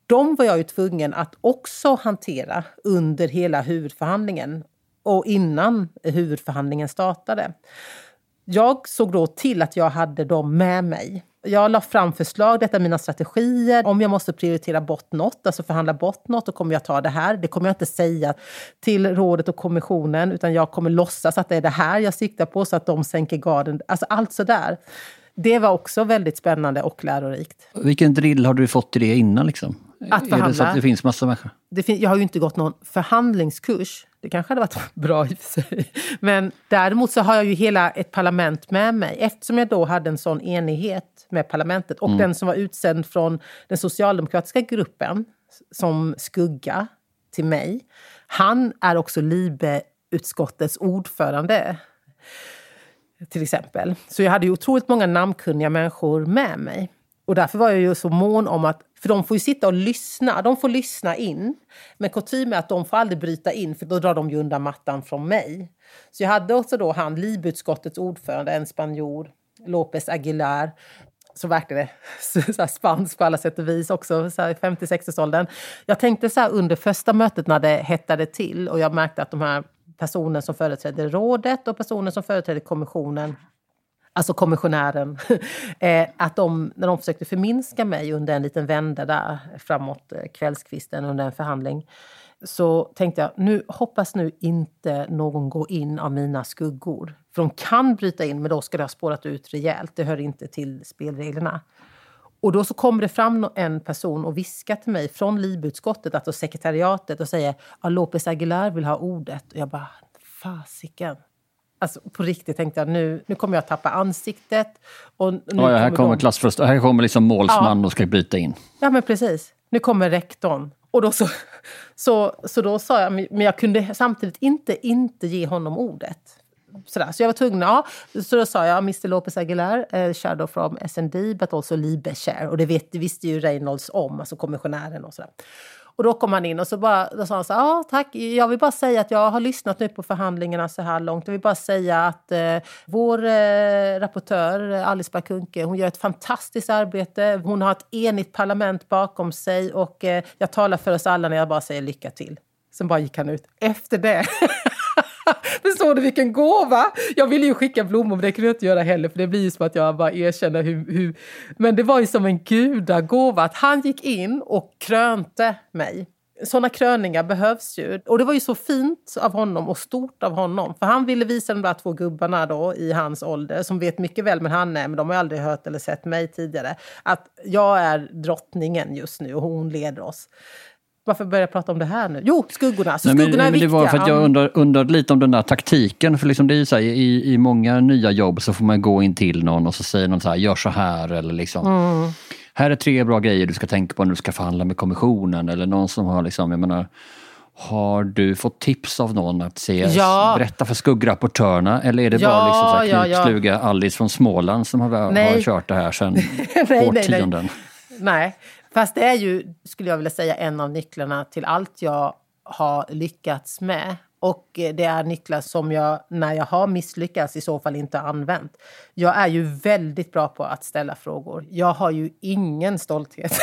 De var jag ju tvungen att också hantera under hela huvudförhandlingen och innan huvudförhandlingen startade. Jag såg då till att jag hade dem med mig. Jag la fram förslag, detta är mina strategier. Om jag måste prioritera bort något, alltså förhandla bort något, då kommer jag ta det här. Det kommer jag inte säga till rådet och kommissionen, utan jag kommer låtsas att det är det här jag siktar på så att de sänker garden. Alltså allt sådär. Det var också väldigt spännande och lärorikt. Vilken drill har du fått i det innan? Liksom? Att förhandla? Är det så att det finns massa människor? Det fin jag har ju inte gått någon förhandlingskurs. Det kanske hade varit bra i och för sig. Men däremot så har jag ju hela ett parlament med mig. Eftersom jag då hade en sån enighet med parlamentet och mm. den som var utsänd från den socialdemokratiska gruppen som skugga till mig. Han är också LIBE-utskottets ordförande till exempel. Så jag hade ju otroligt många namnkunniga människor med mig. Och därför var jag ju så mån om att, för de får ju sitta och lyssna, de får lyssna in. Men kutym är att de får aldrig bryta in, för då drar de ju undan mattan från mig. Så jag hade också då han, LIB-utskottets ordförande, en spanjor, López Aguilar, som verkligen är spansk på alla sätt och vis, också i 50-60-årsåldern. Jag tänkte så här under första mötet när det hettade till och jag märkte att de här personen som företräder rådet och personen som företräder kommissionen alltså kommissionären, eh, att de, när de försökte förminska mig under en liten vända där framåt eh, kvällskvisten under en förhandling, så tänkte jag, nu hoppas nu inte någon går in av mina skuggor. För de kan bryta in, men då ska det ha spårat ut rejält. Det hör inte till spelreglerna. Och då så kommer det fram en person och viskar till mig från LIB-utskottet, alltså sekretariatet, och säger att Lopez Aguilar vill ha ordet. Och jag bara, fasiken. Alltså, på riktigt tänkte jag nu, nu kommer jag tappa ansiktet. Och nu ja, ja, här kommer, kommer klassförst, här kommer liksom målsman ja. och ska bryta in. Ja, men precis. Nu kommer rektorn. Och då så, så, så då sa jag, men jag kunde samtidigt inte inte ge honom ordet. Sådär. Så jag var tvungen, ja. Så då sa jag Mr Lopez Aguilar, eh, uh, shadow from SND but also Libeshare. Och det, vet, det visste ju Reynolds om, alltså kommissionären och sådär. Och då kom han in och så bara, då sa han så här, ja tack, jag vill bara säga att jag har lyssnat nu på förhandlingarna så här långt. Jag vill bara säga att eh, vår eh, rapportör Alice Bakunke, hon gör ett fantastiskt arbete. Hon har ett enigt parlament bakom sig och eh, jag talar för oss alla när jag bara säger lycka till. Sen bara gick han ut. Efter det Förstår du vilken gåva? Jag ville ju skicka blommor, men det kunde jag inte göra heller, för det blir ju som att jag bara erkänner hur, hur... Men det var ju som en gudagåva att han gick in och krönte mig. Såna kröningar behövs ju. Och det var ju så fint av honom och stort av honom. För han ville visa de där två gubbarna då i hans ålder, som vet mycket väl men han är, men de har aldrig hört eller sett mig tidigare, att jag är drottningen just nu och hon leder oss. Varför börjar jag prata om det här nu? Jo, skuggorna. Så Nej, skuggorna men, är viktiga. Det var för att jag undrade, undrade lite om den där taktiken. För liksom det är så här, i, i många nya jobb så får man gå in till någon och så säger någon så här, gör så här. Eller liksom, mm. Här är tre bra grejer du ska tänka på när du ska förhandla med kommissionen. Eller någon som har liksom, jag menar, har du fått tips av någon att se, ja. berätta för skuggrapportörerna eller är det ja, bara liksom så här knutfluga ja, ja. Alice från Småland som har, har kört det här sedan årtionden? Nej, nej. Fast det är ju, skulle jag vilja säga, en av nycklarna till allt jag har lyckats med. Och det är nycklar som jag, när jag har misslyckats, i så fall inte använt. Jag är ju väldigt bra på att ställa frågor. Jag har ju ingen stolthet.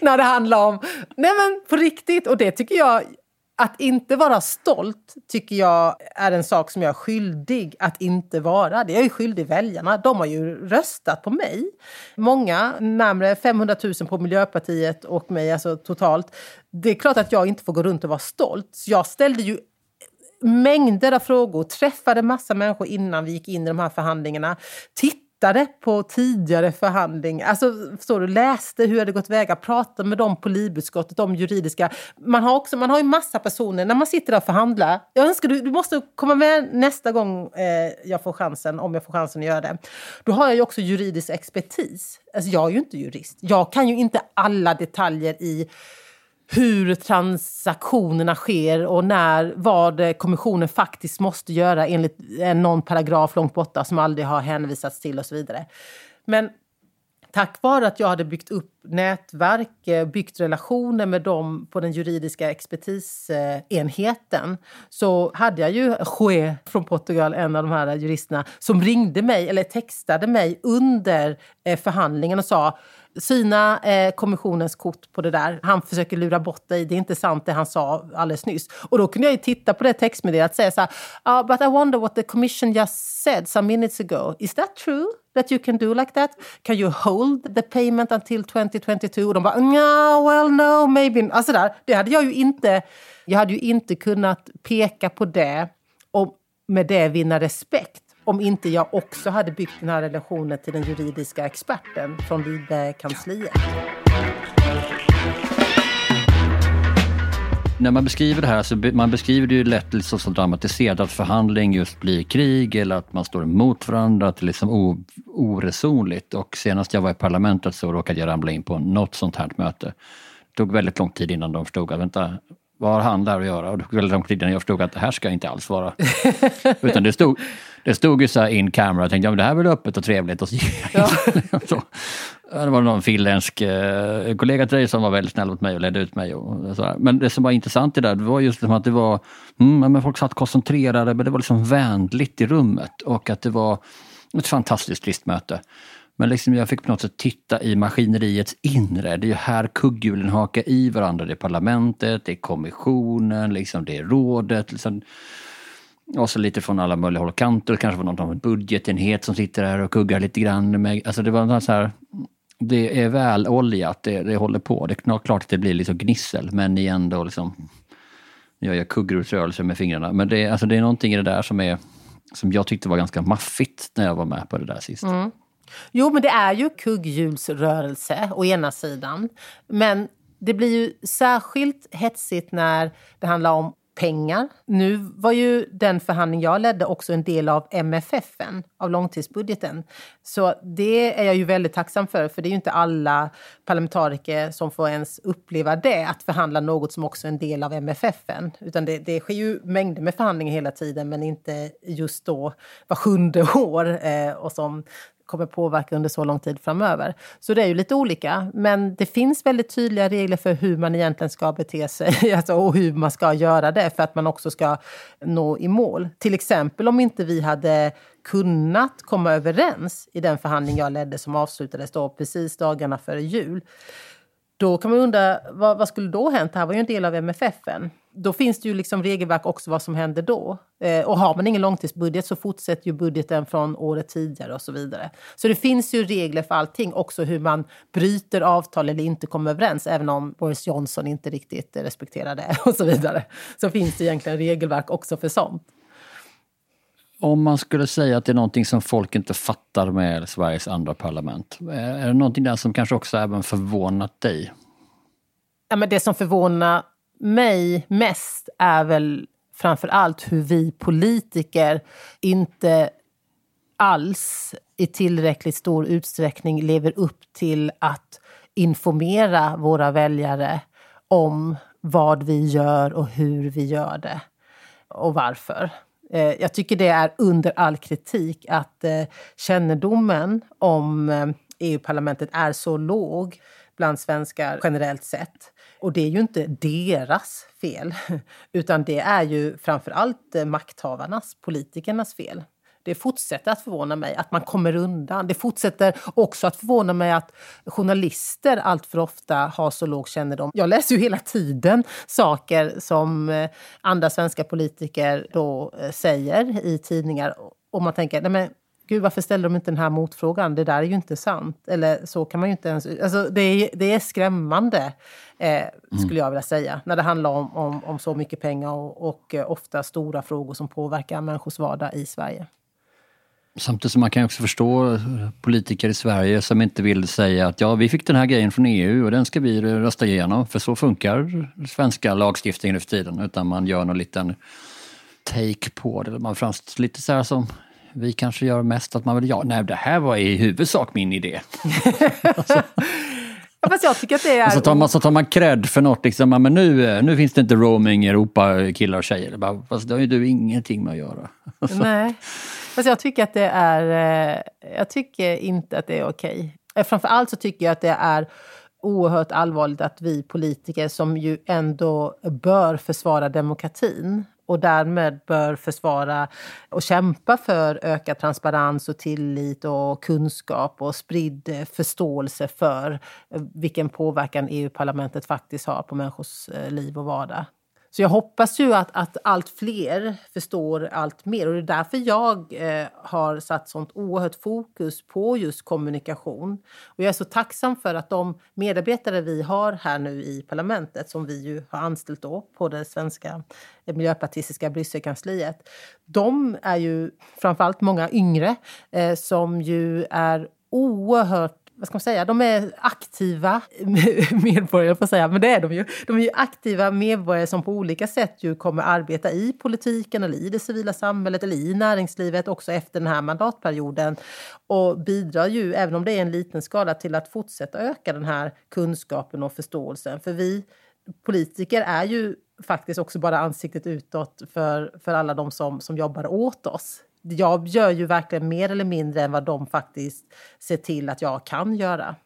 när det handlar om... Nej men på riktigt! Och det tycker jag att inte vara stolt tycker jag är en sak som jag är skyldig att inte vara. Det är jag ju skyldig väljarna. De har ju röstat på mig. Många, närmare 500 000 på Miljöpartiet och mig alltså totalt. Det är klart att jag inte får gå runt och vara stolt. Jag ställde ju mängder av frågor, träffade massa människor innan vi gick in i de här förhandlingarna. Titt tittade på tidigare förhandlingar, alltså förstår du, läste hur det gått väga, pratade med dem på LIB-utskottet, de juridiska. Man har, också, man har ju massa personer, när man sitter där och förhandlar, jag önskar du, du måste komma med nästa gång eh, jag får chansen, om jag får chansen att göra det. Då har jag ju också juridisk expertis. Alltså jag är ju inte jurist. Jag kan ju inte alla detaljer i hur transaktionerna sker och när, vad kommissionen faktiskt måste göra enligt någon paragraf långt borta som aldrig har hänvisats till och så vidare. Men tack vare att jag hade byggt upp nätverk, eh, byggt relationer med dem på den juridiska expertisenheten så hade jag ju Jue från Portugal, en av de här juristerna, som ringde mig eller textade mig under eh, förhandlingen och sa syna eh, kommissionens kort på det där. Han försöker lura bort dig. Det är inte sant det han sa alldeles nyss. Och då kunde jag ju titta på det textmeddelandet och säga så här. Uh, but I wonder what the commission just said some minutes ago. Is that true? That you can do like that? Can you hold the payment until 2022? Och de bara, no, well no, maybe. Alltså där, det hade jag ju inte... Jag hade ju inte kunnat peka på det och med det vinna respekt om inte jag också hade byggt den här relationen till den juridiska experten från Libe-kansliet. När man beskriver det här, så man beskriver det ju lätt liksom som dramatiserat, att förhandling just blir krig eller att man står emot varandra, att det är liksom oresonligt. Och senast jag var i parlamentet så råkade jag ramla in på något sånt här möte. Det tog väldigt lång tid innan de förstod att vänta, vad har han där att göra? Och tid innan jag förstod att det här ska inte alls vara. Utan det stod, det stod ju så här in camera, jag tänkte ja, men det här är väl öppet och trevligt. Och så, ja. så, det var någon finländsk eh, kollega till dig som var väldigt snäll mot mig och ledde ut mig. Och så här. Men det som var intressant i det där, det var just som att det var, mm, men folk satt koncentrerade, men det var liksom vänligt i rummet och att det var ett fantastiskt listmöte. Men liksom jag fick på något sätt titta i maskineriets inre. Det är ju här kugghjulen hakar i varandra. Det är parlamentet, det är kommissionen, liksom det är rådet. Liksom. Och så lite från alla möjliga håll och kanter. Kanske var någon budgetenhet som sitter där och kuggar lite grann. Med, alltså det var så här, det är väloljat, det, det håller på. Det är klart att det blir liksom gnissel, men igen då liksom, jag gör kuggrottsrörelser med fingrarna. Men det, alltså det är någonting i det där som, är, som jag tyckte var ganska maffigt när jag var med på det där sist. Mm. Jo, men det är ju kugghjulsrörelse å ena sidan. Men det blir ju särskilt hetsigt när det handlar om pengar. Nu var ju den förhandling jag ledde också en del av MFF, av långtidsbudgeten. Så det är jag ju väldigt tacksam för, för det är ju inte alla parlamentariker som får ens uppleva det, att förhandla något som också är en del av MFF. Utan det, det sker ju mängder med förhandlingar hela tiden, men inte just då var sjunde år eh, och som kommer påverka under så lång tid framöver. Så det är ju lite olika. Men det finns väldigt tydliga regler för hur man egentligen ska bete sig alltså, och hur man ska göra det för att man också ska nå i mål. Till exempel om inte vi hade kunnat komma överens i den förhandling jag ledde som avslutades då precis dagarna före jul. Då kan man undra, vad, vad skulle då hänt? Det här var ju en del av MFF. -en då finns det ju liksom regelverk också vad som händer då. Eh, och har man ingen långtidsbudget så fortsätter ju budgeten från året tidigare och så vidare. Så det finns ju regler för allting, också hur man bryter avtal eller inte kommer överens, även om Boris Johnson inte riktigt respekterar det och så vidare. Så finns det egentligen regelverk också för sånt. Om man skulle säga att det är någonting som folk inte fattar med Sveriges andra parlament, eh, är det någonting där som kanske också även förvånat dig? Ja, men det som förvånar mig mest är väl framför allt hur vi politiker inte alls i tillräckligt stor utsträckning lever upp till att informera våra väljare om vad vi gör och hur vi gör det och varför. Eh, jag tycker det är under all kritik att eh, kännedomen om eh, EU-parlamentet är så låg bland svenskar generellt sett. Och det är ju inte deras fel, utan det är ju framför allt eh, makthavarnas, politikernas fel. Det fortsätter att förvåna mig att man kommer undan. Det fortsätter också att förvåna mig att journalister allt för ofta har så låg kännedom. Jag läser ju hela tiden saker som eh, andra svenska politiker då eh, säger i tidningar och man tänker, nej men Gud, varför ställer de inte den här motfrågan? Det där är ju inte sant. Eller så kan man ju inte ens... Alltså, det, är, det är skrämmande, eh, skulle jag vilja säga, när det handlar om, om, om så mycket pengar och, och eh, ofta stora frågor som påverkar människors vardag i Sverige. Samtidigt som man kan också förstå politiker i Sverige som inte vill säga att ja, vi fick den här grejen från EU och den ska vi rösta igenom, för så funkar svenska lagstiftningen nu för tiden. Utan man gör någon liten take på det. Man framstår lite så här som vi kanske gör mest att man vill, ja, nej det här var i huvudsak min idé. alltså. Fast jag tycker att det är... så tar man, så tar man cred för något, liksom, men nu, nu finns det inte roaming i Europa, killar och tjejer. Bara, fast det har ju du ingenting med att göra. Nej, fast jag tycker att det är... Eh, jag tycker inte att det är okej. Framför framförallt så tycker jag att det är oerhört allvarligt att vi politiker som ju ändå bör försvara demokratin och därmed bör försvara och kämpa för ökad transparens och tillit och kunskap och spridd eh, förståelse för vilken påverkan EU-parlamentet faktiskt har på människors liv och vardag. Så jag hoppas ju att, att allt fler förstår allt mer och det är därför jag eh, har satt sånt oerhört fokus på just kommunikation. Och jag är så tacksam för att de medarbetare vi har här nu i parlamentet som vi ju har anställt då på det svenska eh, miljöpartistiska Brysselkansliet. De är ju framförallt många yngre eh, som ju är oerhört vad ska man säga, de är aktiva medborgare, får säga, men det är de ju. De är ju aktiva medborgare som på olika sätt ju kommer arbeta i politiken eller i det civila samhället eller i näringslivet också efter den här mandatperioden och bidrar ju, även om det är en liten skala, till att fortsätta öka den här kunskapen och förståelsen. För vi politiker är ju faktiskt också bara ansiktet utåt för, för alla de som, som jobbar åt oss jag gör ju verkligen mer eller mindre än vad de faktiskt ser till att jag kan göra.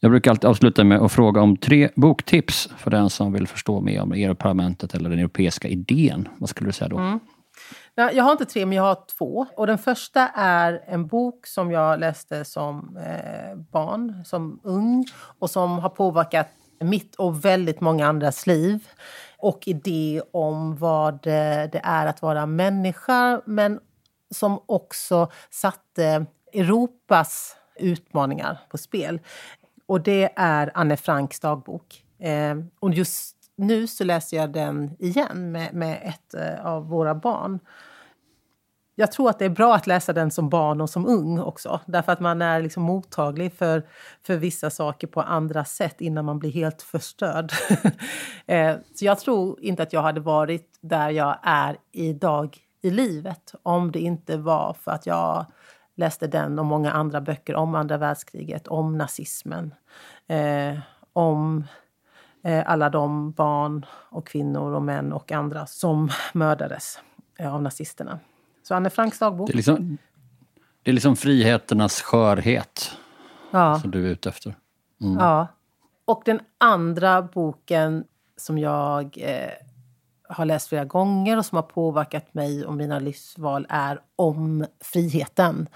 Jag brukar alltid avsluta med att fråga om tre boktips för den som vill förstå mer om EU-parlamentet eller den europeiska idén. Vad skulle du säga då? Mm. Jag har inte tre, men jag har två. Och Den första är en bok som jag läste som eh, barn, som ung och som har påverkat mitt och väldigt många andras liv och idé om vad det är att vara människa men som också satte Europas utmaningar på spel. Och det är Anne Franks dagbok. Eh, och just nu så läser jag den igen med, med ett eh, av våra barn. jag tror att det är bra att läsa den som barn och som ung också. Därför att man är liksom mottaglig för, för vissa saker på andra sätt innan man blir helt förstörd. Eh, så jag tror inte att jag hade varit där jag är idag i livet om det inte var för att jag läste den och många andra böcker om andra världskriget, om nazismen, eh, om eh, alla de barn och kvinnor och män och andra som mördades eh, av nazisterna. Så Anne Franks dagbok. Det är liksom, det är liksom friheternas skörhet ja. som du är ute efter. Mm. Ja. Och den andra boken som jag eh, har läst flera gånger och som har påverkat mig och mina livsval är Om friheten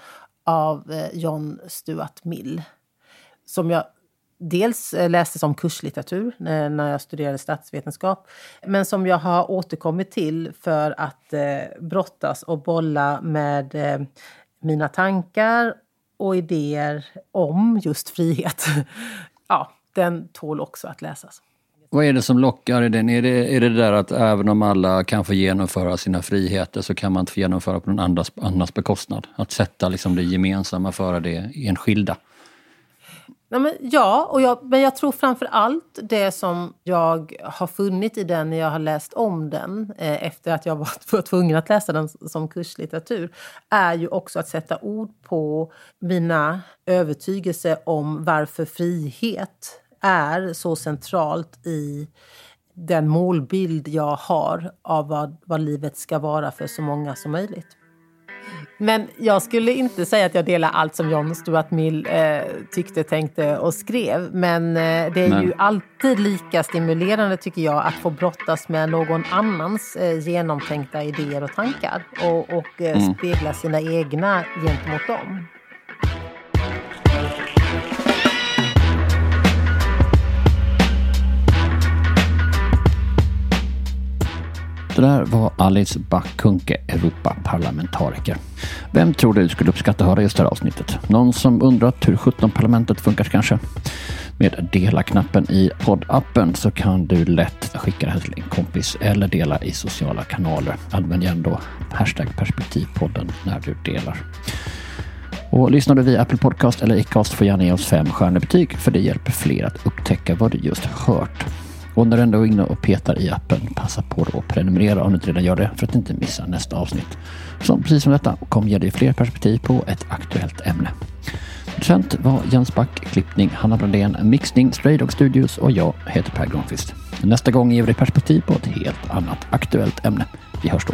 av eh, John Stuart Mill. Som jag dels eh, läste som kurslitteratur eh, när jag studerade statsvetenskap men som jag har återkommit till för att brottas och bolla med mina tankar och idéer om just frihet. ja, den tål också att läsas. Vad är det som lockar i den? Är det, är det där att även om alla kan få genomföra sina friheter så kan man inte få genomföra på någon andras, annans bekostnad? Att sätta liksom det gemensamma före det enskilda? Nej, men, ja, och jag, men jag tror framför allt det som jag har funnit i den när jag har läst om den eh, efter att jag var, tvungen att läsa den som kurslitteratur är ju också att sätta ord på mina övertygelser om varför frihet är så centralt i den målbild jag har av vad, vad livet ska vara för så många som möjligt. Men jag skulle inte säga att jag delar allt som John Stuart Mill eh, tyckte, tänkte och skrev. Men eh, det är Men. ju alltid lika stimulerande tycker jag att få brottas med någon annans eh, genomtänkta idéer och tankar och, och eh, mm. spegla sina egna gentemot dem. Det där var Alice Bakunke, Europaparlamentariker. Vem tror du skulle uppskatta att höra just det här avsnittet? Någon som undrat hur 17 parlamentet funkar kanske? Med dela-knappen i poddappen så kan du lätt skicka det här till en kompis eller dela i sociala kanaler. Använd gärna då hashtag perspektivpodden när du delar. Och lyssnar du via Apple Podcast eller Acast får gärna ge oss fem stjärnebetyg för det hjälper fler att upptäcka vad du just hört. Och när du ändå är inne och petar i appen, passa på att prenumerera om du inte redan gör det för att inte missa nästa avsnitt. Som precis som detta kommer ge dig fler perspektiv på ett aktuellt ämne. Producent var Jens Back, klippning Hanna Brandén, mixning Stray Dog Studios och jag heter Per Granqvist. Nästa gång ger vi dig perspektiv på ett helt annat aktuellt ämne. Vi hörs då.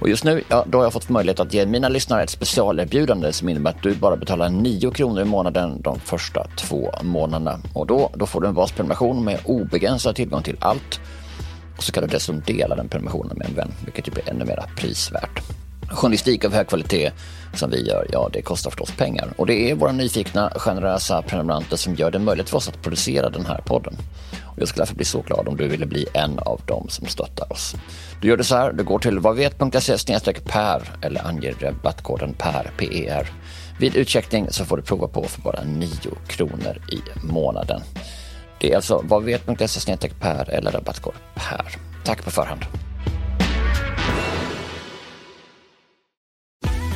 Och just nu, ja, då har jag fått möjlighet att ge mina lyssnare ett specialerbjudande som innebär att du bara betalar 9 kronor i månaden de första två månaderna. Och då, då får du en basprenumeration med obegränsad tillgång till allt. Och så kan du dessutom dela den prenumerationen med en vän, vilket ju blir ännu mer prisvärt. Journalistik av hög kvalitet som vi gör, ja det kostar förstås pengar. Och det är våra nyfikna, generösa prenumeranter som gör det möjligt för oss att producera den här podden. Och jag skulle därför bli så glad om du ville bli en av dem som stöttar oss. Du gör det så här, du går till vadvet.se per eller anger rabattkoden PER, PER. Vid utcheckning så får du prova på för bara 9 kronor i månaden. Det är alltså vadvet.se per eller rabattkod PER. Tack på förhand.